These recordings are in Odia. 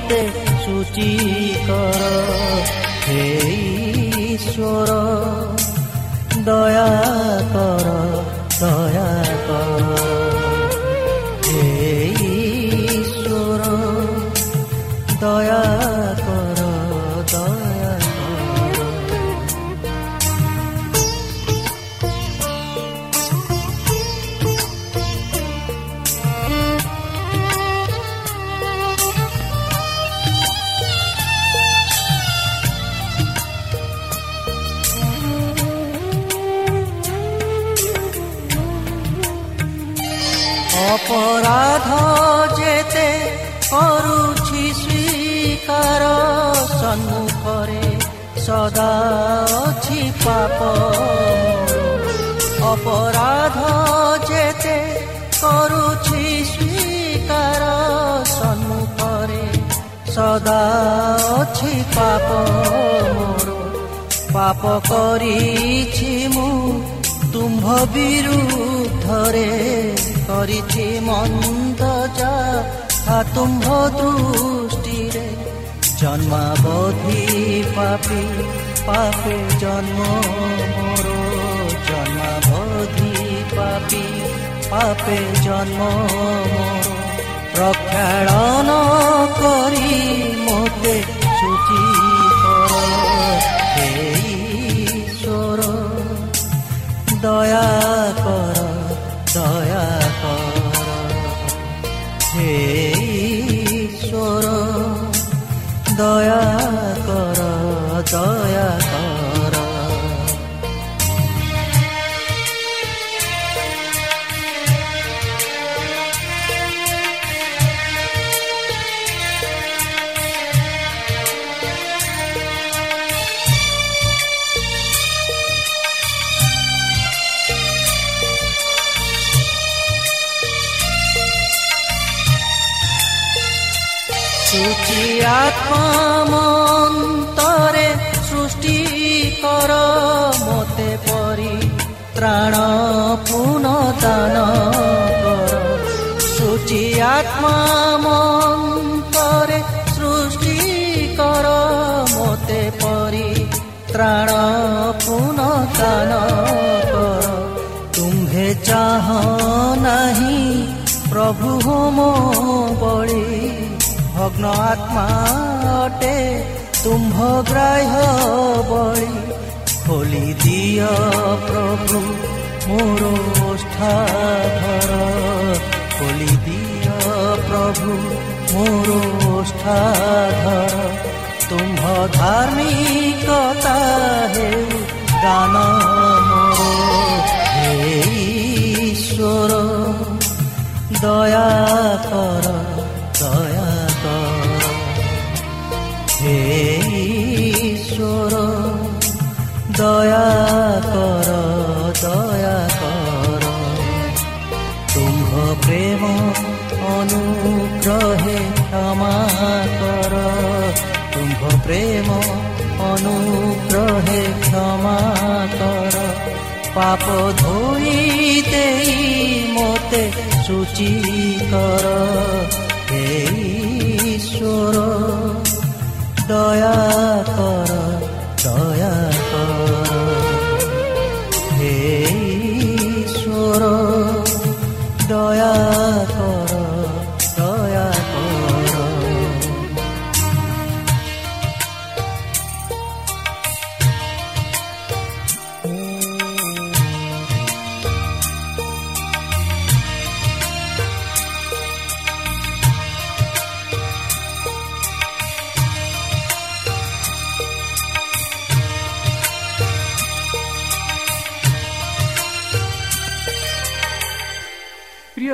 মতে সূচি কর হে ঈশ্বর দয়া কর দয়া কর হে ঈশ্বর দয়া ସଦା ଅଛି ପାପ ଅପରାଧ ଯେତେ କରୁଛି ସ୍ୱୀକାର ସମ୍ମୁଖରେ ସଦା ଅଛି ପାପ ମୋର ପାପ କରିଛି ମୁଁ ତୁମ୍ଭ ବିରୁଦ୍ଧରେ କରିଛି ମନ୍ଦ ଯା ତୁମ୍ଭ ଦୃଷ୍ଟ জন্মাবধি পাপি, পাপে জন্ম মোর। জন্মাবধি পাপি, পাপে জন্ম মোর। প্রক্ষণ করি মোতে সূচি কর। দয়া কর, দয়া দয়া কর প্ৰভু হোম পৰি ভগ্ন আত্মাতে তুম্ভ গ্ৰাহ পৰি খোলি দিয় প্ৰভু মোৰ ওষ্ঠাধৰ খোলি দিয় প্ৰভু মোৰ ওষ্ঠাধৰ তুম্ভ ধাৰ্মিকতা হে গান মোৰ হে ঈশ্বৰ দয়া কর দয়া কর হে ঈশ্বর দয়া কর দয়া কর তুম্ভ প্রেম অনুগ্রহে ক্ষমা কর তুম্ভ প্রেম অনুগ্রহে ক্ষমা কর পাপ ধোই দেই মতে সূচি কর। হে ঈশ্বর দয়া কর।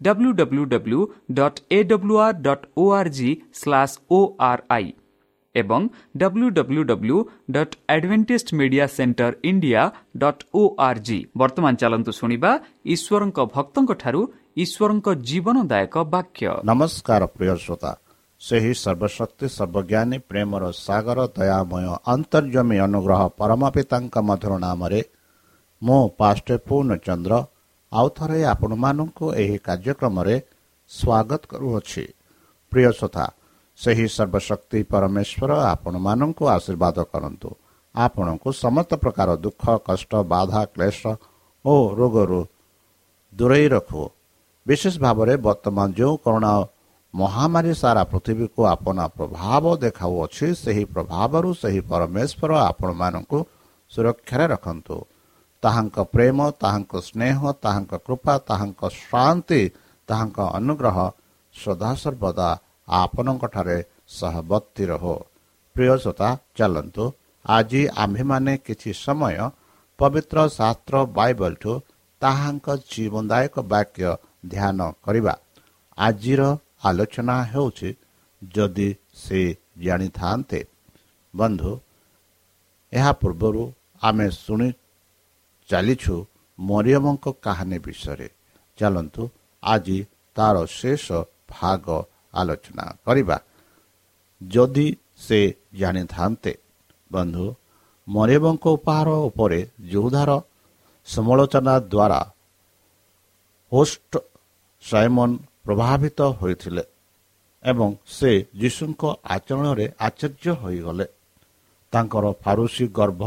W W W dot A W R dot O R G slash O R I ଏବଂ W W W dot Adventist Media Center India dot O R G ବର୍ତ୍ତମାନ ଚାଲନ୍ତୁ ଶୁଣିବା ଈଶ୍ୱରଙ୍କ ଭକ୍ତଙ୍କଠାରୁ ଈଶ୍ୱରଙ୍କ ଜୀବନଦାୟକ ବାକ୍ୟ ନମସ୍କାର ପ୍ରିୟ ଶ୍ରୋତା ସେହି ସର୍ବଶକ୍ତି ସର୍ବଜ୍ଞାନୀ ପ୍ରେମର ସାଗର ଦୟାମୟ ଅନ୍ତର୍ଜମୀ ଅନୁଗ୍ରହ ପରମ ପିତାଙ୍କ ମଧୁର ନାମରେ ମୁଁ ପାଷ୍ଟ ପୂର୍ଣ୍ଣଚନ୍ଦ୍ର ଆଉ ଥରେ ଆପଣମାନଙ୍କୁ ଏହି କାର୍ଯ୍ୟକ୍ରମରେ ସ୍ୱାଗତ କରୁଅଛି। ପ୍ରିୟ ଶ୍ରୋତା ସେହି ସର୍ବଶକ୍ତି ପରମେଶ୍ୱର ଆପଣମାନଙ୍କୁ ଆଶୀର୍ବାଦ କରନ୍ତୁ। ଆପଣଙ୍କୁ ସମସ୍ତ ପ୍ରକାର ଦୁଃଖ କଷ୍ଟ ବାଧା କ୍ଲେଶ ଓ ରୋଗରୁ ଦୂରେଇ ରଖୁ। ବିଶେଷ ଭାବରେ ବର୍ତ୍ତମାନ ଯେଉଁ କରୋନା ମହାମାରୀ ସାରା ପୃଥିବୀକୁ ଆପଣା ପ୍ରଭାବ ଦେଖାଉଅଛି ସେହି ପ୍ରଭାବରୁ ସେହି ପରମେଶ୍ୱର ଆପଣମାନଙ୍କୁ ସୁରକ୍ଷାରେ ରଖନ୍ତୁ। ତାହାଙ୍କ ପ୍ରେମ ତାହାଙ୍କ ସ୍ନେହ ତାହାଙ୍କ କୃପା ତାହାଙ୍କ ଶାନ୍ତି ତାହାଙ୍କ ଅନୁଗ୍ରହ ସଦାସର୍ବଦା ଆପଣଙ୍କଠାରେ ସହବର୍ତ୍ତୀ ରହୁ। ପ୍ରିୟ ଶ୍ରୋତା ଚାଲନ୍ତୁ। ଆଜି ଆମ୍ଭେମାନେ କିଛି ସମୟ ପବିତ୍ର ଶାସ୍ତ୍ର ବାଇବଲଠୁ ତାହାଙ୍କ ଜୀବନଦାୟକ ବାକ୍ୟ ଧ୍ୟାନ କରିବା। ଆଜିର ଆଲୋଚନା ହେଉଛି ଯଦି ସେ ଜାଣିଥାନ୍ତେ। ବନ୍ଧୁ ଏହା ପୂର୍ବରୁ ଆମେ ଶୁଣି ଚାଲିଛୁ ମରିୟମଙ୍କ କାହାଣୀ ବିଷୟରେ। ଚାଲନ୍ତୁ ଆଜି ତାର ଶେଷ ଭାଗ ଆଲୋଚନା କରିବା। ଯଦି ସେ ଜାଣିଥାନ୍ତେ ବନ୍ଧୁ ମରିୟମଙ୍କ ଉପହାର ଉପରେ ଯୋଉଧାର ସମାଲୋଚନା ଦ୍ୱାରା ହୋଷ୍ଟ ସାଇମନ ପ୍ରଭାବିତ ହୋଇଥିଲେ ଏବଂ ସେ ଯୀଶୁଙ୍କ ଆଚରଣରେ ଆଶ୍ଚର୍ଯ୍ୟ ହୋଇଗଲେ। ତାଙ୍କର ଫାରୁସି ଗର୍ଭ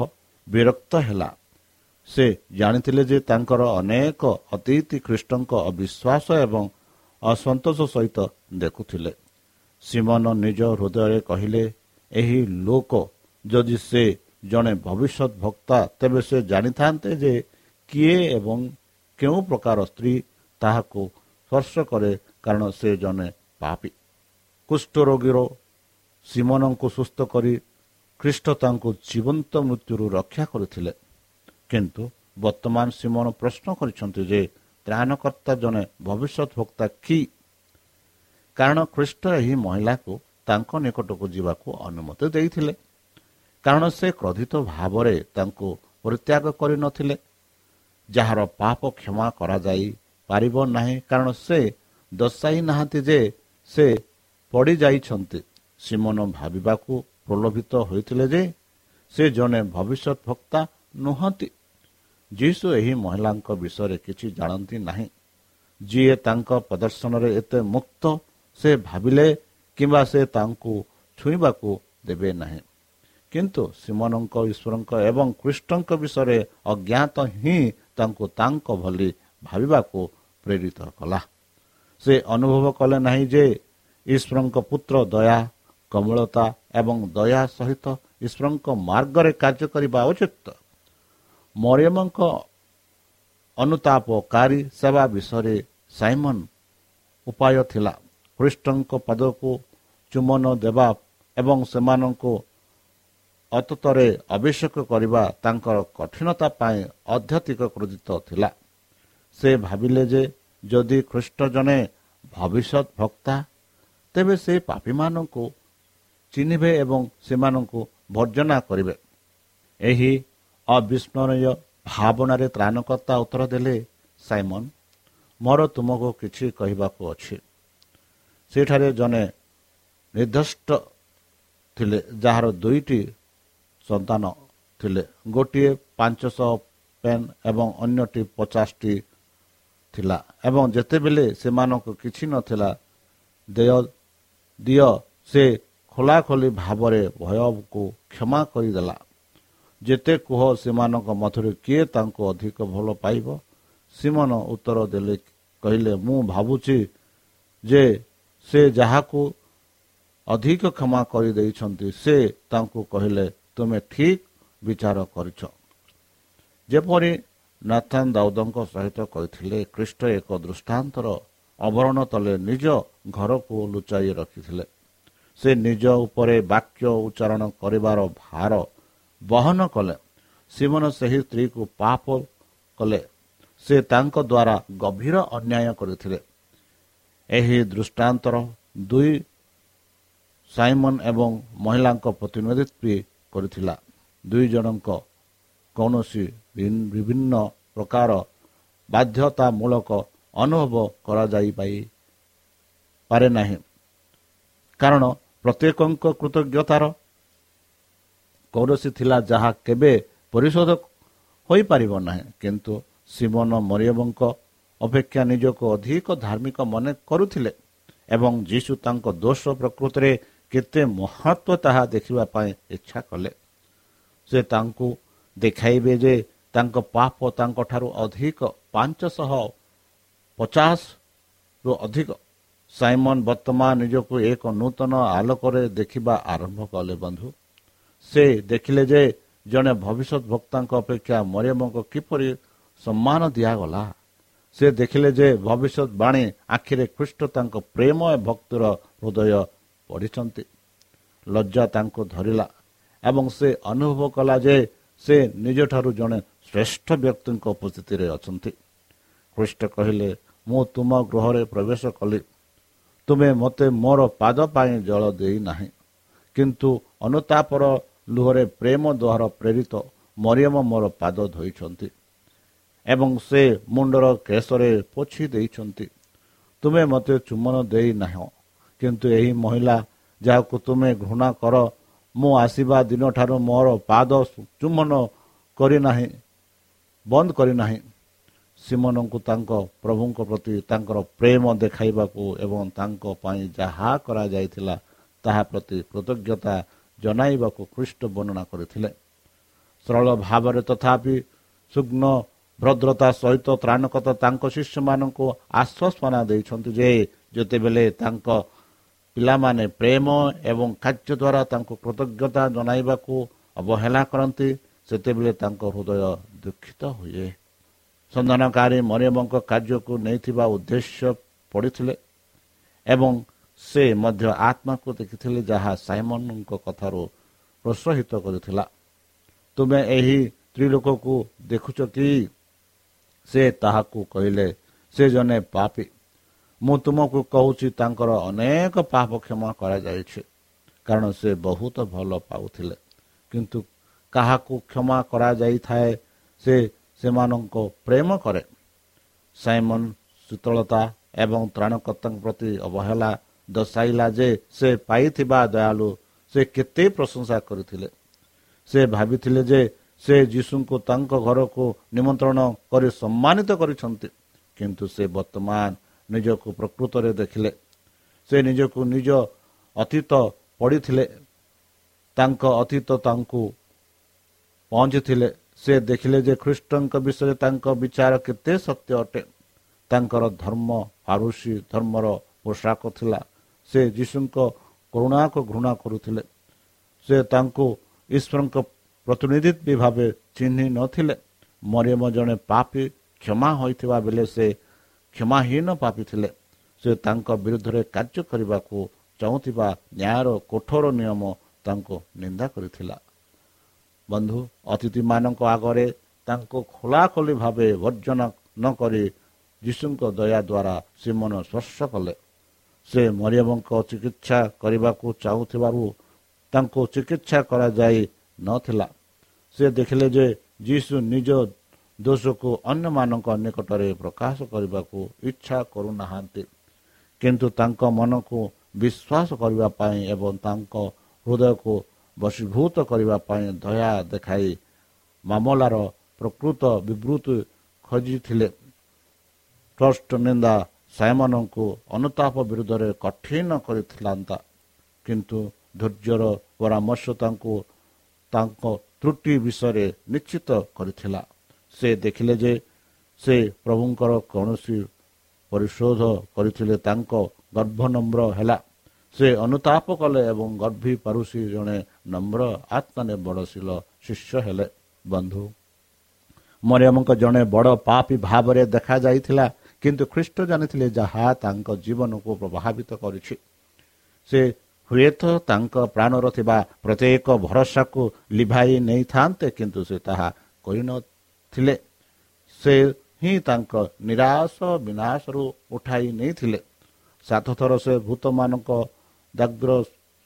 ବିରକ୍ତ ହେଲା। ସେ ଜାଣିଥିଲେ ଯେ ତାଙ୍କର ଅନେକ ଅତିଥି ଖ୍ରୀଷ୍ଟଙ୍କ ଅବିଶ୍ୱାସ ଏବଂ ଅସନ୍ତୋଷ ସହିତ ଦେଖୁଥିଲେ। ସିମନ ନିଜ ହୃଦୟରେ କହିଲେ ଏହି ଲୋକ ଯଦି ସେ ଜଣେ ଭବିଷ୍ୟତ ଭକ୍ତା ତେବେ ସେ ଜାଣିଥାନ୍ତେ ଯେ କିଏ ଏବଂ କେଉଁ ପ୍ରକାର ସ୍ତ୍ରୀ ତାହାକୁ ସ୍ପର୍ଶ କରେ କାରଣ ସେ ଜଣେ ପାପି। କୁଷ୍ଠରୋଗୀର ସିମନଙ୍କୁ ସୁସ୍ଥ କରି ଖ୍ରୀଷ୍ଟ ତାଙ୍କୁ ଜୀବନ୍ତ ମୃତ୍ୟୁରୁ ରକ୍ଷା କରିଥିଲେ। କିନ୍ତୁ ବର୍ତ୍ତମାନ ସିମନ ପ୍ରଶ୍ନ କରିଛନ୍ତି ଯେ ତ୍ରାଣକର୍ତ୍ତା ଜଣେ ଭବିଷ୍ୟତ ଭକ୍ତା କି କାରଣ ଖ୍ରୀଷ୍ଟ ଏହି ମହିଳାକୁ ତାଙ୍କ ନିକଟକୁ ଯିବାକୁ ଅନୁମତି ଦେଇଥିଲେ କାରଣ ସେ କ୍ରୋଧିତ ଭାବରେ ତାଙ୍କୁ ପରିତ୍ୟାଗ କରିନଥିଲେ ଯାହାର ପାପ କ୍ଷମା କରାଯାଇ ପାରିବ ନାହିଁ କାରଣ ସେ ଦର୍ଶାଇ ନାହାନ୍ତି ଯେ ସେ ପଡ଼ିଯାଇଛନ୍ତି ସିମନ ଭାବିବାକୁ ପ୍ରଲୋଭିତ ହୋଇଥିଲେ ଯେ ସେ ଜଣେ ଭବିଷ୍ୟତ ଭକ୍ତା ନୁହନ୍ତି ଯୀଶୁ ଏହି ମହିଳାଙ୍କ ବିଷୟରେ କିଛି ଜାଣନ୍ତି ନାହିଁ। ଯିଏ ତାଙ୍କ ପ୍ରଦର୍ଶନରେ ଏତେ ମୁକ୍ତ ସେ ଭାବିଲେ କିମ୍ବା ସେ ତାଙ୍କୁ ଛୁଇଁବାକୁ ଦେବେ ନାହିଁ। କିନ୍ତୁ ସିମନଙ୍କ ଈଶ୍ୱରଙ୍କ ଏବଂ କୃଷ୍ଣଙ୍କ ବିଷୟରେ ଅଜ୍ଞାତ ହିଁ ତାଙ୍କୁ ତାଙ୍କ ଭଳି ଭାବିବାକୁ ପ୍ରେରିତ କଲା। ସେ ଅନୁଭବ କଲେ ନାହିଁ ଯେ ଈଶ୍ୱରଙ୍କ ପୁତ୍ର ଦୟା କମଳତା ଏବଂ ଦୟା ସହିତ ଈଶ୍ୱରଙ୍କ ମାର୍ଗରେ କାର୍ଯ୍ୟ କରିବା ଉଚିତ। ମରିୟମଙ୍କ ଅନୁତାପକାରୀ ସେବା ବିଷୟରେ ସାଇମନ ଉପାୟ ଥିଲା। ଖ୍ରୀଷ୍ଟଙ୍କ ପଦକୁ ଚୁମନ ଦେବା ଏବଂ ସେମାନଙ୍କୁ ଅତୀତରେ ଆବଶ୍ୟକ କରିବା ତାଙ୍କର କଠିନତା ପାଇଁ ଅଧ୍ୟାତ୍ମିକ କ୍ରୋଧିତ ଥିଲା। ସେ ଭାବିଲେ ଯେ ଯଦି ଖ୍ରୀଷ୍ଟ ଜଣେ ଭବିଷ୍ୟତ ଭକ୍ତା ତେବେ ସେ ପାପୀମାନଙ୍କୁ ଚିହ୍ନିବେ ଏବଂ ସେମାନଙ୍କୁ ବର୍ଜନା କରିବେ। ଏହି ଅବିସ୍ମରଣୀୟ ଭାବନାରେ ତ୍ରାଣକର୍ତ୍ତା ଉତ୍ତର ଦେଲେ ସାଇମନ ମୋର ତୁମକୁ କିଛି କହିବାକୁ ଅଛି। ସେଠାରେ ଜଣେ ନିର୍ଦ୍ଦିଷ୍ଟ ଥିଲେ ଯାହାର ଦୁଇଟି ସନ୍ତାନ ଥିଲେ। ଗୋଟିଏ ପାଞ୍ଚଶହ ପେନ୍ ଏବଂ ଅନ୍ୟଟି ପଚାଶଟି ଥିଲା। ଏବଂ ଯେତେବେଳେ ସେମାନଙ୍କୁ କିଛି ନଥିଲା ଦେୟ ଦିଅ ସେ ଖୋଲାଖୋଲି ଭାବରେ ଭୟକୁ କ୍ଷମା କରିଦେଲା। ଯେତେ କୁହ ସେମାନଙ୍କ ମଧ୍ୟରୁ କିଏ ତାଙ୍କୁ ଅଧିକ ଭଲ ପାଇବ? ସିମନ ଉତ୍ତର ଦେଲେ କହିଲେ ମୁଁ ଭାବୁଛି ଯେ ସେ ଯାହାକୁ ଅଧିକ କ୍ଷମା କରିଦେଇଛନ୍ତି ସେ ତାଙ୍କୁ କହିଲେ ତୁମେ ଠିକ୍ ବିଚାର କରିଛ। ଯେପରି ନାଥାନ ଦାଉଦଙ୍କ ସହିତ କହିଥିଲେ ଖ୍ରୀଷ୍ଟ ଏକ ଦୃଷ୍ଟାନ୍ତର ଅବରଣ ତଳେ ନିଜ ଘରକୁ ଲୁଚାଇ ରଖିଥିଲେ। ସେ ନିଜ ଉପରେ ବାକ୍ୟ ଉଚ୍ଚାରଣ କରିବାର ଭାର ବହନ କଲେ। ସିମନ ସେହି ସ୍ତ୍ରୀକୁ ପାପ କଲେ। ସେ ତାଙ୍କ ଦ୍ୱାରା ଗଭୀର ଅନ୍ୟାୟ କରିଥିଲେ। ଏହି ଦୃଷ୍ଟାନ୍ତର ଦୁଇ ସାଇମନ ଏବଂ ମହିଳାଙ୍କ ପ୍ରତିନିଧିତ୍ୱ କରିଥିଲା। ଦୁଇ ଜଣଙ୍କ କୌଣସି ବିଭିନ୍ନ ପ୍ରକାର ବାଧ୍ୟତାମୂଳକ ଅନୁଭବ କରାଯାଇପାରେ ନାହିଁ। କାରଣ ପ୍ରତ୍ୟେକଙ୍କ କୃତଜ୍ଞତାର କୌଣସି ଥିଲା ଯାହା କେବେ ପରିଶୋଧ ହୋଇପାରିବ ନାହିଁ। କିନ୍ତୁ ସିମନ ମରିୟମଙ୍କ ଅପେକ୍ଷା ନିଜକୁ ଅଧିକ ଧାର୍ମିକ ମନେ କରୁଥିଲେ ଏବଂ ଯୀଶୁ ତାଙ୍କ ଦୋଷ ପ୍ରକୃତରେ କେତେ ମହତ୍ଵ ତାହା ଦେଖିବା ପାଇଁ ଇଚ୍ଛା କଲେ। ସେ ତାଙ୍କୁ ଦେଖାଇବେ ଯେ ତାଙ୍କ ପାପ ତାଙ୍କଠାରୁ ଅଧିକ ପାଞ୍ଚଶହ ପଚାଶରୁ ଅଧିକ। ସାଇମନ ବର୍ତ୍ତମାନ ନିଜକୁ ଏକ ନୂତନ ଆଲୋକରେ ଦେଖିବା ଆରମ୍ଭ କଲେ ବନ୍ଧୁ। ସେ ଦେଖିଲେ ଯେ ଜଣେ ଭବିଷ୍ୟତ ଭକ୍ତାଙ୍କ ଅପେକ୍ଷା ମରିୟମଙ୍କ କିପରି ସମ୍ମାନ ଦିଆଗଲା। ସେ ଦେଖିଲେ ଯେ ଭବିଷ୍ୟତ ବାଣୀ ଆଖିରେ ଖ୍ରୀଷ୍ଟ ତାଙ୍କ ପ୍ରେମ ଭକ୍ତିର ହୃଦୟ ପଢ଼ିଛନ୍ତି ଲଜ୍ଜା ତାଙ୍କୁ ଧରିଲା ଏବଂ ସେ ଅନୁଭବ କଲା ଯେ ସେ ନିଜଠାରୁ ଜଣେ ଶ୍ରେଷ୍ଠ ବ୍ୟକ୍ତିଙ୍କ ଉପସ୍ଥିତିରେ ଅଛନ୍ତି। ଖ୍ରୀଷ୍ଟ କହିଲେ ମୁଁ ତୁମ ଗୃହରେ ପ୍ରବେଶ କଲି। ତୁମେ ମୋତେ ମୋର ପାଦ ପାଇଁ ଜଳ ଦେଇନାହିଁ। କିନ୍ତୁ ଅନୁତାପର ଲୁହରେ ପ୍ରେମ ଦ୍ୱାରା ପ୍ରେରିତ ମରିୟମ ମୋର ପାଦ ଧୋଇଛନ୍ତି ଏବଂ ସେ ମୁଣ୍ଡର କେଶରେ ପୋଛି ଦେଇଛନ୍ତି। ତୁମେ ମୋତେ ଚୁମନ ଦେଇନାହଁ କିନ୍ତୁ ଏହି ମହିଳା ଯାହାକୁ ତୁମେ ଘୃଣା କର ମୁଁ ଆସିବା ଦିନଠାରୁ ମୋର ପାଦ ଚୁମନ କରିନାହିଁ ବନ୍ଦ କରିନାହିଁ ସିମନଙ୍କୁ ତାଙ୍କ ପ୍ରଭୁଙ୍କ ପ୍ରତି ତାଙ୍କର ପ୍ରେମ ଦେଖାଇବାକୁ ଏବଂ ତାଙ୍କ ପାଇଁ ଯାହା କରାଯାଇଥିଲା ତାହା ପ୍ରତି କୃତଜ୍ଞତା ଜଣାଇବାକୁ ଖ୍ରୀଷ୍ଟ ବର୍ଣ୍ଣନା କରିଥିଲେ। ସରଳ ଭାବରେ ତଥାପି ସୁଗ୍ନ ଭଦ୍ରତା ସହିତ ତ୍ରାଣକତା ତାଙ୍କ ଶିଷ୍ୟମାନଙ୍କୁ ଆଶ୍ୱାସନା ଦେଇଛନ୍ତି ଯେ ଯେତେବେଳେ ତାଙ୍କ ପିଲାମାନେ ପ୍ରେମ ଏବଂ କାର୍ଯ୍ୟ ଦ୍ୱାରା ତାଙ୍କୁ କୃତଜ୍ଞତା ଜଣାଇବାକୁ ଅବହେଳା କରନ୍ତି ସେତେବେଳେ ତାଙ୍କ ହୃଦୟ ଦୁଃଖିତ ହୁଏ। ସନ୍ଧାନକାରୀ ମରିୟମଙ୍କ କାର୍ଯ୍ୟକୁ ନେଇଥିବା ଉଦ୍ଦେଶ୍ୟ ପଡ଼ିଥିଲେ ଏବଂ ସେ ମଧ୍ୟ ଆତ୍ମାକୁ ଦେଖିଥିଲେ ଯାହା ସାଇମନଙ୍କ କଥାରୁ ପ୍ରୋତ୍ସାହିତ କରିଥିଲା। ତୁମେ ଏହି ସ୍ତ୍ରୀ ଲୋକକୁ ଦେଖୁଛ କି? ସେ ତାହାକୁ କହିଲେ ସେ ଜଣେ ପାପି। ମୁଁ ତୁମକୁ କହୁଛି ତାଙ୍କର ଅନେକ ପାପ କ୍ଷମା କରାଯାଇଛି। କାରଣ ସେ ବହୁତ ଭଲ ପାଉଥିଲେ। କିନ୍ତୁ କାହାକୁ କ୍ଷମା କରାଯାଇଥାଏ ସେ ସେମାନଙ୍କ ପ୍ରେମ କରେ। ସାଇମନ ଶୀତଳତା ଏବଂ ତ୍ରାଣକର୍ତ୍ତାଙ୍କ ପ୍ରତି ଅବହେଳା ଦର୍ଶାଇଲା ଯେ ସେ ପାଇଥିବା ଦୟାଲୁ ସେ କେତେ ପ୍ରଶଂସା କରିଥିଲେ। ସେ ଭାବିଥିଲେ ଯେ ସେ ଯୀଶୁଙ୍କୁ ତାଙ୍କ ଘରକୁ ନିମନ୍ତ୍ରଣ କରି ସମ୍ମାନିତ କରିଛନ୍ତି କିନ୍ତୁ ସେ ବର୍ତ୍ତମାନ ନିଜକୁ ପ୍ରକୃତରେ ଦେଖିଲେ। ସେ ନିଜକୁ ନିଜ ଅତୀତ ପଡ଼ିଥିଲେ ତାଙ୍କ ଅତୀତ ତାଙ୍କୁ ପହଞ୍ଚିଥିଲେ। ସେ ଦେଖିଲେ ଯେ ଖ୍ରୀଷ୍ଟଙ୍କ ବିଷୟରେ ତାଙ୍କ ବିଚାର କେତେ ସତ୍ୟ ଅଟେ। ତାଙ୍କର ଧର୍ମ ପାରୁଷୀ ଧର୍ମର ପୋଷାକ ଥିଲା। ସେ ଯୀଶୁଙ୍କ କରୁଣାକୁ ଘୃଣା କରୁଥିଲେ। ସେ ତାଙ୍କୁ ଈଶ୍ୱରଙ୍କ ପ୍ରତିନିଧିତ୍ୱ ଭାବେ ଚିହ୍ନି ନଥିଲେ। ମରିୟମ ଜଣେ ପାପି କ୍ଷମା ହୋଇଥିବା ବେଳେ ସେ କ୍ଷମାହୀନ ପାପି ଥିଲେ। ସେ ତାଙ୍କ ବିରୁଦ୍ଧରେ କାର୍ଯ୍ୟ କରିବାକୁ ଚାହୁଁଥିବା ନ୍ୟାୟର କଠୋର ନିୟମ ତାଙ୍କୁ ନିନ୍ଦା କରିଥିଲା। ବନ୍ଧୁ ଅତିଥିମାନଙ୍କ ଆଗରେ ତାଙ୍କୁ ଖୋଲାଖୋଲି ଭାବେ ବର୍ଜନ ନ କରି ଯୀଶୁଙ୍କ ଦୟା ଦ୍ୱାରା ସେ ମନ ସ୍ପର୍ଶ କଲେ। ସେ ମରିୟମଙ୍କ ଚିକିତ୍ସା କରିବାକୁ ଚାହୁଁଥିବାରୁ ତାଙ୍କୁ ଚିକିତ୍ସା କରାଯାଇ ନଥିଲା। ସେ ଦେଖିଲେ ଯେ ଯୀଶୁ ନିଜ ଦୋଷକୁ ଅନ୍ୟମାନଙ୍କ ନିକଟରେ ପ୍ରକାଶ କରିବାକୁ ଇଚ୍ଛା କରୁନାହାନ୍ତି। କିନ୍ତୁ ତାଙ୍କ ମନକୁ ବିଶ୍ୱାସ କରିବା ପାଇଁ ଏବଂ ତାଙ୍କ ହୃଦୟକୁ ବଶୀଭୂତ କରିବା ପାଇଁ ଦୟା ଦେଖାଇ ମାମଲାର ପ୍ରକୃତ ବିବୃତ୍ତି ଖୋଜିଥିଲେ। ଟ୍ରଷ୍ଟ ନିନ୍ଦା ସାୟମାନଙ୍କୁ ଅନୁତାପ ବିରୁଦ୍ଧରେ କଠିନ କରିଥିଲା କିନ୍ତୁ ଧୈର୍ଯ୍ୟର ପରାମର୍ଶ ତାଙ୍କୁ ତାଙ୍କ ତ୍ରୁଟି ବିଷୟରେ ନିଶ୍ଚିତ କରିଥିଲା। ସେ ଦେଖିଲେ ଯେ ସେ ପ୍ରଭୁଙ୍କର କୌଣସି ପରିଶୋଧ କରିଥିଲେ ତାଙ୍କ ଗର୍ଭ ନମ୍ର ହେଲା। ସେ ଅନୁତାପ କଲେ ଏବଂ ଗର୍ଭୀ ପାରୁଷୀ ଜଣେ ନମ୍ର ଆତ୍ମନିର୍ଭରଶୀଳ ଶିଷ୍ୟ ହେଲେ। ବନ୍ଧୁ ମରିୟମଙ୍କ ଜଣେ ବଡ଼ ପାପି ଭାବରେ ଦେଖାଯାଇଥିଲା। କିନ୍ତୁ ଖ୍ରୀଷ୍ଟ ଜାଣିଥିଲେ ଯାହା ତାଙ୍କ ଜୀବନକୁ ପ୍ରଭାବିତ କରିଛି। ସେ ହୁଏତ ତାଙ୍କ ପ୍ରାଣର ଥିବା ପ୍ରତ୍ୟେକ ଭରସାକୁ ଲିଭାଇ ନେଇଥାନ୍ତେ କିନ୍ତୁ ସେ ତାହା କରିନଥିଲେ। ସେ ହିଁ ତାଙ୍କ ନିରାଶ ବିନାଶରୁ ଉଠାଇ ନେଇଥିଲେ। ସାତଥର ସେ ଭୂତମାନଙ୍କ ଦାଗ୍ର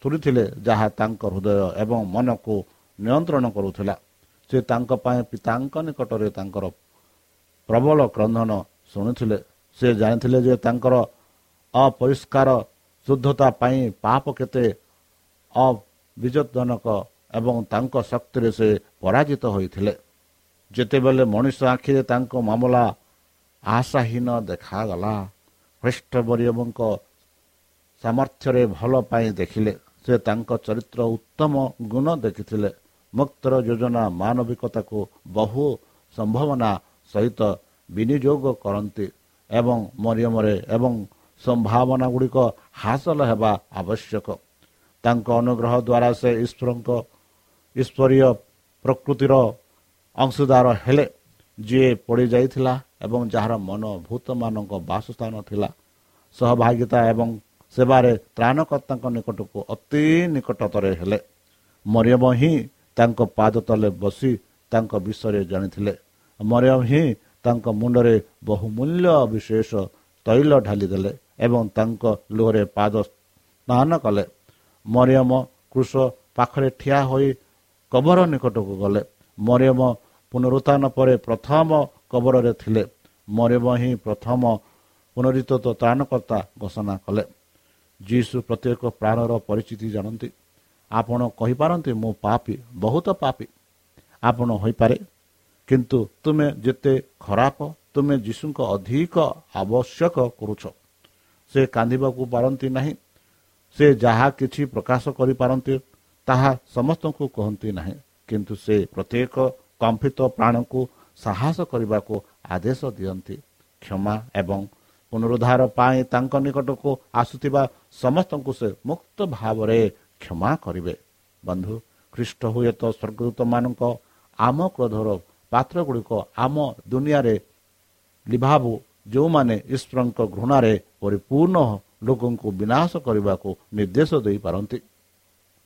ଶୁଣିଥିଲେ ଯାହା ତାଙ୍କ ହୃଦୟ ଏବଂ ମନକୁ ନିୟନ୍ତ୍ରଣ କରୁଥିଲା। ସେ ତାଙ୍କ ପାଇଁ ପିତାଙ୍କ ନିକଟରେ ତାଙ୍କର ପ୍ରବଳ କ୍ରନ୍ଧନ ଶୁଣିଥିଲେ। ସେ ଜାଣିଥିଲେ ଯେ ତାଙ୍କର ଅପରିଷ୍କାର ଶୁଦ୍ଧତା ପାଇଁ ପାପ କେତେ ଅବିଜନକ ଏବଂ ତାଙ୍କ ଶକ୍ତିରେ ସେ ପରାଜିତ ହୋଇଥିଲେ। ଯେତେବେଳେ ମଣିଷ ଆଖିରେ ତାଙ୍କ ମାମଲା ଆଶାହୀନ ଦେଖାଗଲା ଖ୍ରୀଷ୍ଟବରୀୟଙ୍କ ସାମର୍ଥ୍ୟରେ ଭଲ ପାଇଁ ଦେଖିଲେ ସେ ତାଙ୍କ ଚରିତ୍ର ଉତ୍ତମ ଗୁଣ ଦେଖିଥିଲେ। ମୁକ୍ତର ଯୋଜନା ମାନବିକତାକୁ ବହୁ ସମ୍ଭାବନା ସହିତ ବିନିଯୋଗ କରନ୍ତି ଏବଂ ମରିୟମରେ ଏବଂ ସମ୍ଭାବନା ଗୁଡ଼ିକ ହାସଲ ହେବା ଆବଶ୍ୟକ। ତାଙ୍କ ଅନୁଗ୍ରହ ଦ୍ୱାରା ସେ ଈଶ୍ୱରଙ୍କ ଈଶ୍ୱରୀୟ ପ୍ରକୃତିର ଅଂଶୀଦାର ହେଲେ ଯିଏ ପଡ଼ିଯାଇଥିଲା ଏବଂ ଯାହାର ମନ ଭୂତମାନଙ୍କ ବାସସ୍ଥାନ ଥିଲା। ସହଭାଗିତା ଏବଂ ସେବାରେ ତ୍ରାଣକର୍ତ୍ତାଙ୍କ ନିକଟକୁ ଅତି ନିକଟତରେ ହେଲେ। ମରିୟମ ହିଁ ତାଙ୍କ ପାଦ ତଳେ ବସି ତାଙ୍କ ବିଷୟରେ ଜାଣିଥିଲେ। ମରିୟମ ହିଁ ତାଙ୍କ ମୁଣ୍ଡରେ ବହୁମୂଲ୍ୟ ବିଶେଷ ତୈଳ ଢାଲିଦେଲେ ଏବଂ ତାଙ୍କ ଲୁହରେ ପାଦ ସ୍ନାନ କଲେ। ମରିୟମ କୃଷ ପାଖରେ ଠିଆ ହୋଇ କବର ନିକଟକୁ ଗଲେ। ମରିୟମ ପୁନରୁତ୍ଥାନ ପରେ ପ୍ରଥମ କବରରେ ଥିଲେ। ମରିୟମ ହିଁ ପ୍ରଥମ ପୁନରିତ ତ୍ରାଣକର୍ତ୍ତା ଘୋଷଣା କଲେ। ଯୀଶୁ ପ୍ରତ୍ୟେକ ପ୍ରାଣର ପରିଚିତି ଜାଣନ୍ତି। ଆପଣ କହିପାରନ୍ତି ମୁଁ ପାପି ବହୁତ ପାପି। ଆପଣ ହୋଇପାରେ? କିନ୍ତୁ ତୁମେ ଯେତେ ଖରାପ ତୁମେ ଯୀଶୁଙ୍କ ଅଧିକ ଆବଶ୍ୟକ କରୁଛ। ସେ କାନ୍ଦିବାକୁ ପାରନ୍ତି ନାହିଁ ସେ ଯାହା କିଛି ପ୍ରକାଶ କରିପାରନ୍ତି ତାହା ସମସ୍ତଙ୍କୁ କହନ୍ତି ନାହିଁ କିନ୍ତୁ ସେ ପ୍ରତ୍ୟେକ କମ୍ପିତ ପ୍ରାଣକୁ ସାହସ କରିବାକୁ ଆଦେଶ ଦିଅନ୍ତି କ୍ଷମା ଏବଂ ପୁନରୁଦ୍ଧାର ପାଇଁ ତାଙ୍କ ନିକଟକୁ ଆସୁଥିବା ସମସ୍ତଙ୍କୁ ସେ ମୁକ୍ତ ଭାବରେ କ୍ଷମା କରିବେ। ବନ୍ଧୁ ଖ୍ରୀଷ୍ଟ ହୁଏତ ସ୍ୱର୍ଗଦୂତମାନଙ୍କ ଆମ କ୍ରୋଧର ପାତ୍ର ଗୁଡ଼ିକ ଆମ ଦୁନିଆରେ ଲିଭାବୁ ଯେଉଁମାନେ ଈଶ୍ୱରଙ୍କ ଘୃଣାରେ ପରିପୂର୍ଣ୍ଣ ଲୋକଙ୍କୁ ବିନାଶ କରିବାକୁ ନିର୍ଦ୍ଦେଶ ଦେଇପାରନ୍ତି।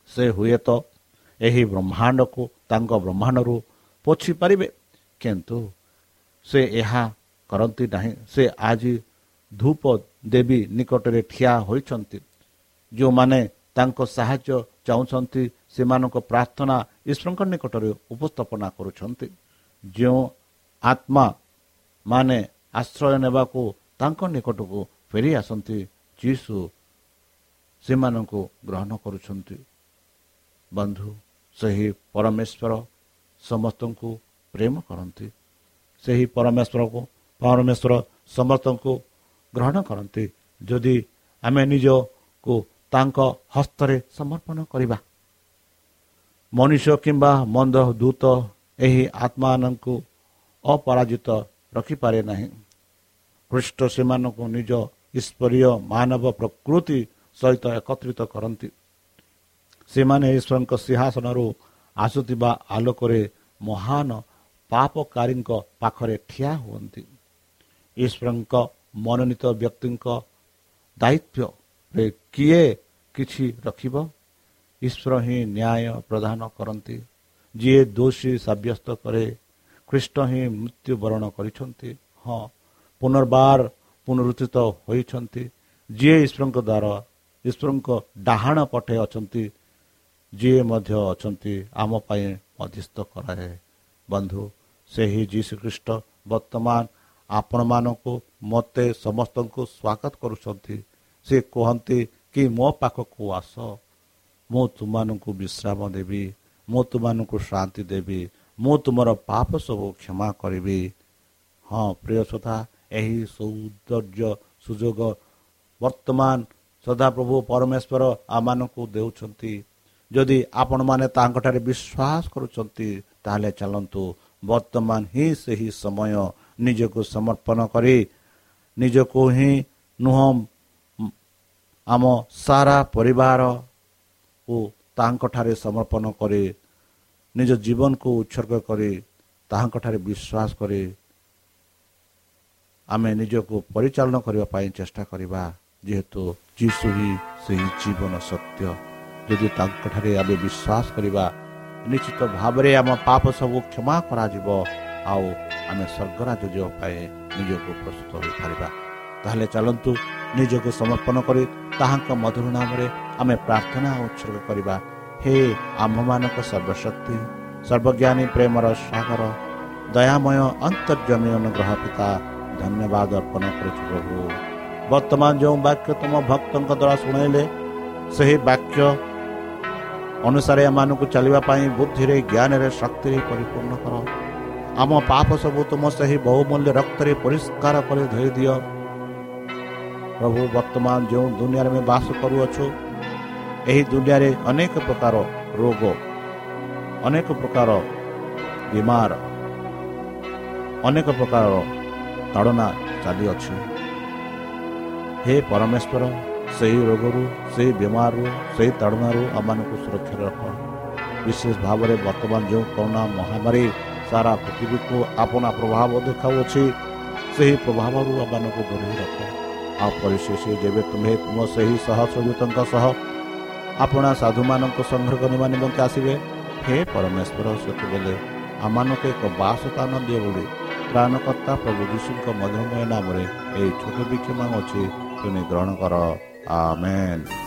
ସେ ହୁଏତ ଏହି ବ୍ରହ୍ମାଣ୍ଡକୁ ତାଙ୍କ ବ୍ରହ୍ମାଣ୍ଡରୁ ପୋଛି ପାରିବେ କିନ୍ତୁ ସେ ଏହା କରନ୍ତି ନାହିଁ। ସେ ଆଜି ଧୂପ ଦେବୀ ନିକଟରେ ଠିଆ ହୋଇଛନ୍ତି। ଯେଉଁମାନେ ତାଙ୍କ ସାହାଯ୍ୟ ଚାହୁଁଛନ୍ତି ସେମାନଙ୍କ ପ୍ରାର୍ଥନା ଈଶ୍ୱରଙ୍କ ନିକଟରେ ଉପସ୍ଥାପନା କରୁଛନ୍ତି। ଯେଉଁ ଆତ୍ମା ମାନେ ଆଶ୍ରୟ ନେବାକୁ ତାଙ୍କ ନିକଟକୁ ଫେରି ଆସନ୍ତି ଯୀଶୁ ସେମାନଙ୍କୁ ଗ୍ରହଣ କରୁଛନ୍ତି। ବନ୍ଧୁ ସେହି ପରମେଶ୍ୱର ସମସ୍ତଙ୍କୁ ପ୍ରେମ କରନ୍ତି। ସେହି ପରମେଶ୍ୱରକୁ ପରମେଶ୍ୱର ସମସ୍ତଙ୍କୁ ଗ୍ରହଣ କରନ୍ତି। ଯଦି ଆମେ ନିଜକୁ ତାଙ୍କ ହସ୍ତରେ ସମର୍ପଣ କରିବା ମଣିଷ କିମ୍ବା ମନ୍ଦ ଦୂତ ଏହି ଆତ୍ମାମାନଙ୍କୁ ଅପରାଜିତ ରଖିପାରେ ନାହିଁ। ଖ୍ରୀଷ୍ଟ ସେମାନଙ୍କୁ ନିଜ ଈଶ୍ୱରୀୟ ମାନବ ପ୍ରକୃତି ସହିତ ଏକତ୍ରିତ କରନ୍ତି। ସେମାନେ ଈଶ୍ୱରଙ୍କ ସିଂହାସନରୁ ଆସୁଥିବା ଆଲୋକରେ ମହାନ ପାପକାରୀଙ୍କ ପାଖରେ ଠିଆ ହୁଅନ୍ତି। ଈଶ୍ୱରଙ୍କ ମନୋନୀତ ବ୍ୟକ୍ତିଙ୍କ ଦାୟିତ୍ୱରେ କିଏ କିଛି ରଖିବ? ଈଶ୍ୱର ହିଁ ନ୍ୟାୟ ପ୍ରଦାନ କରନ୍ତି। ଯିଏ ଦୋଷୀ ସାବ୍ୟସ୍ତ କରେ ଖ୍ରୀଷ୍ଟ ହିଁ ମୃତ୍ୟୁବରଣ କରିଛନ୍ତି ହଁ ପୁନର୍ବାର ପୁନରୁଚିତ ହୋଇଛନ୍ତି ଯିଏ ଈଶ୍ୱରଙ୍କ ଦ୍ୱାରା ଈଶ୍ୱରଙ୍କ ଡାହାଣ ପଟେ ଅଛନ୍ତି ଯିଏ ମଧ୍ୟ ଅଛନ୍ତି ଆମ ପାଇଁ ମଧ୍ୟସ୍ଥ କରାଏ। ବନ୍ଧୁ ସେହି ଯୀଶୁଖ୍ରୀଷ୍ଟ ବର୍ତ୍ତମାନ ଆପଣମାନଙ୍କୁ ମୋତେ ସମସ୍ତଙ୍କୁ ସ୍ୱାଗତ କରୁଛନ୍ତି। ସେ କୁହନ୍ତି କି ମୋ ପାଖକୁ ଆସ ମୁଁ ତୁମମାନଙ୍କୁ ବିଶ୍ରାମ ଦେବି। ମୁଁ ତୁମମାନଙ୍କୁ ଶାନ୍ତି ଦେବି ମୁଁ ତୁମର ପାପ ସବୁ କ୍ଷମା କରିବି। ହଁ ପ୍ରିୟ ସୋଧା ଏହି ସୌନ୍ଦର୍ଯ୍ୟ ସୁଯୋଗ ବର୍ତ୍ତମାନ ସଦାପ୍ରଭୁ ପରମେଶ୍ୱର ଆମମାନଙ୍କୁ ଦେଉଛନ୍ତି। ଯଦି ଆପଣମାନେ ତାଙ୍କଠାରେ ବିଶ୍ୱାସ କରୁଛନ୍ତି ତାହେଲେ ଚାଲନ୍ତୁ ବର୍ତ୍ତମାନ ହିଁ ସେହି ସମୟ ନିଜକୁ ସମର୍ପଣ କରି ନିଜକୁ ହିଁ ନୁହଁ ଆମ ସାରା ପରିବାରକୁ ତାଙ୍କଠାରେ ସମର୍ପଣ କରି ନିଜ ଜୀବନକୁ ଉତ୍ସର୍ଗ କରି ତାହାଙ୍କଠାରେ ବିଶ୍ୱାସ କରି ଆମେ ନିଜକୁ ପରିଚାଳନା କରିବା ପାଇଁ ଚେଷ୍ଟା କରିବା। ଯେହେତୁ ଯୀଶୁ ହିଁ ସେହି ଜୀବନ ସତ୍ୟ। ଯଦି ତାଙ୍କଠାରେ ଆମେ ବିଶ୍ୱାସ କରିବା ନିଶ୍ଚିତ ଭାବରେ ଆମ ପାପ ସବୁ କ୍ଷମା କରାଯିବ। ଆଉ ଆମେ ସ୍ୱର୍ଗରାଜ ପାଇଁ ନିଜକୁ ପ୍ରସ୍ତୁତ ହୋଇପାରିବା। ତାହେଲେ ଚାଲନ୍ତୁ ନିଜକୁ ସମର୍ପଣ କରି ତାହାଙ୍କ ମଧୁର ନାମରେ ଆମେ ପ୍ରାର୍ଥନା ଉତ୍ସର୍ଗ କରିବା। ହେ ଆମ୍ଭମାନଙ୍କ ସର୍ବଶକ୍ତି ସର୍ବଜ୍ଞାନୀ ପ୍ରେମର ସାଗର ଦୟାମୟ ଅନ୍ତର୍ଜମୀ ଅନୁଗ୍ରହ ପିତା ଧନ୍ୟବାଦ ଅର୍ପଣ କରୁଛୁ ପ୍ରଭୁ। ବର୍ତ୍ତମାନ ଯେଉଁ ବାକ୍ୟ ତୁମ ଭକ୍ତଙ୍କ ଦ୍ୱାରା ଶୁଣାଇଲେ ସେହି ବାକ୍ୟ ଅନୁସାରେ ଏମାନଙ୍କୁ ଚାଲିବା ପାଇଁ ବୁଦ୍ଧିରେ ଜ୍ଞାନରେ ଶକ୍ତିରେ ପରିପୂର୍ଣ୍ଣ କର। ଆମ ପାପ ସବୁ ତୁମ ସେହି ବହୁମୂଲ୍ୟ ରକ୍ତରେ ପରିଷ୍କାର କରି ଧୋଇ ଦିଅ। ପ୍ରଭୁ ବର୍ତ୍ତମାନ ଯେଉଁ ଦୁନିଆରେ ଆମେ ବାସ କରୁଅଛୁ ଏହି ଦୁନିଆରେ ଅନେକ ପ୍ରକାର ରୋଗ ଅନେକ ପ୍ରକାର ବିମାର ଅନେକ ପ୍ରକାର ତାଡ଼ନା ଚାଲିଅଛି। ହେ ପରମେଶ୍ୱର ସେହି ରୋଗରୁ ସେହି ବେମାରରୁ ସେହି ତାଡ଼ନାରୁ ଆମମାନଙ୍କୁ ସୁରକ୍ଷାରେ ରଖ। ବିଶେଷ ଭାବରେ ବର୍ତ୍ତମାନ ଯେଉଁ କରୋନା ମହାମାରୀ ସାରା ପୃଥିବୀକୁ ଆପଣା ପ୍ରଭାବ ଦେଖାଉଅଛି ସେହି ପ୍ରଭାବରୁ ଆମମାନଙ୍କୁ ଦୂରେଇ ରଖ। ଆଉ ପରିଶେଷ ଯେବେ ତୁମେ ତୁମ ସେହି ସହସ୍ରଦୂତଙ୍କ ସହ ଆପଣା ସାଧୁମାନଙ୍କ ସଂଗ୍ରହ କରିବା ନିମନ୍ତେ ଆସିବେ ହେ ପରମେଶ୍ୱର ସେତେବେଳେ ଆମମାନଙ୍କୁ ଏକ ବାସସ୍ଥାନ ଦିଅ ବୋଲି ପ୍ରାଣକର୍ତ୍ତା ପ୍ରଭୁ ଯୀଶୁଙ୍କ ମଧୁମୟ ନାମରେ ଏହି ଛୋଟ ବିକ୍ଷମ ଅଛି ତୁମେ ଗ୍ରହଣ କର ଆମେନ୍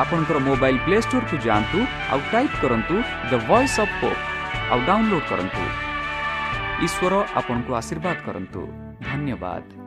ଆପଣଙ୍କର ମୋବାଇଲ୍ ପ୍ଲେ ଷ୍ଟୋରକୁ ଯାଆନ୍ତୁ ଆଉ ଟାଇପ୍ କରନ୍ତୁ ଦ ଭଏସ୍ ଅଫ୍ ପୋପ୍ ଆଉ ଡାଉନଲୋଡ୍ କରନ୍ତୁ। ଈଶ୍ୱର ଆପଣଙ୍କୁ ଆଶୀର୍ବାଦ କରନ୍ତୁ। ଧନ୍ୟବାଦ।